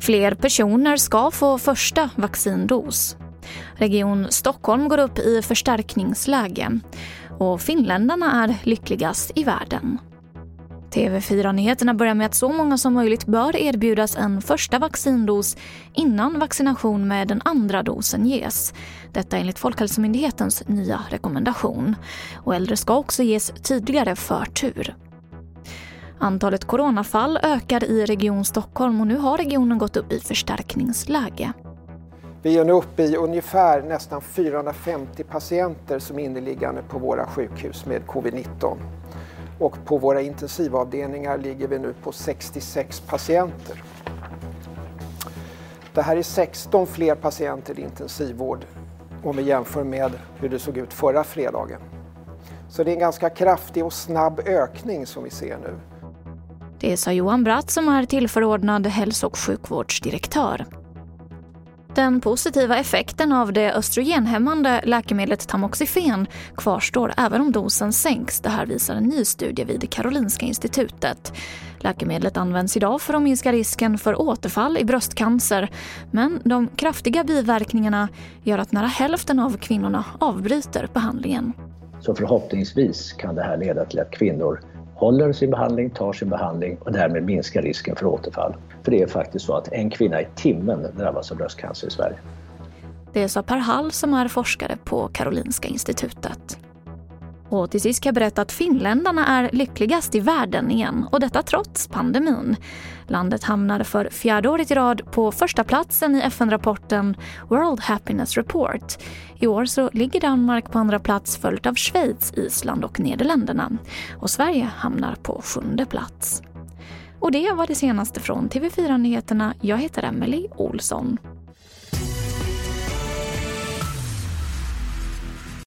Fler personer ska få första vaccindos. Region Stockholm går upp i förstärkningsläge och finländarna är lyckligast i världen. TV4-nyheterna börjar med att så många som möjligt bör erbjudas en första vaccindos innan vaccination med den andra dosen ges. Detta enligt Folkhälsomyndighetens nya rekommendation. Och äldre ska också ges tydligare förtur. Antalet coronafall ökar i Region Stockholm och nu har regionen gått upp i förstärkningsläge. Vi är nu uppe i ungefär nästan 450 patienter som är inneliggande på våra sjukhus med covid-19. Och på våra intensivavdelningar ligger vi nu på 66 patienter. Det här är 16 fler patienter i intensivvård om vi jämför med hur det såg ut förra fredagen. Så det är en ganska kraftig och snabb ökning som vi ser nu. Det sa Johan Bratt som är tillförordnad hälso och sjukvårdsdirektör. Den positiva effekten av det östrogenhämmande läkemedlet Tamoxifen kvarstår även om dosen sänks. Det här visar en ny studie vid Karolinska institutet. Läkemedlet används idag för att minska risken för återfall i bröstcancer. Men de kraftiga biverkningarna gör att nära hälften av kvinnorna avbryter behandlingen. Så förhoppningsvis kan det här leda till att kvinnor håller sin behandling, tar sin behandling och därmed minskar risken för återfall. För det är faktiskt så att en kvinna i timmen drabbas av bröstcancer i Sverige. Det sa Per Hall som är forskare på Karolinska institutet. Och till sist kan jag berätta att finländarna är lyckligast i världen igen och detta trots pandemin. Landet hamnar för fjärde året i rad på första platsen i FN-rapporten World Happiness Report. I år så ligger Danmark på andra plats följt av Schweiz, Island och Nederländerna. Och Sverige hamnar på sjunde plats. Och det var det senaste från TV4 Nyheterna. Jag heter Emily Olsson.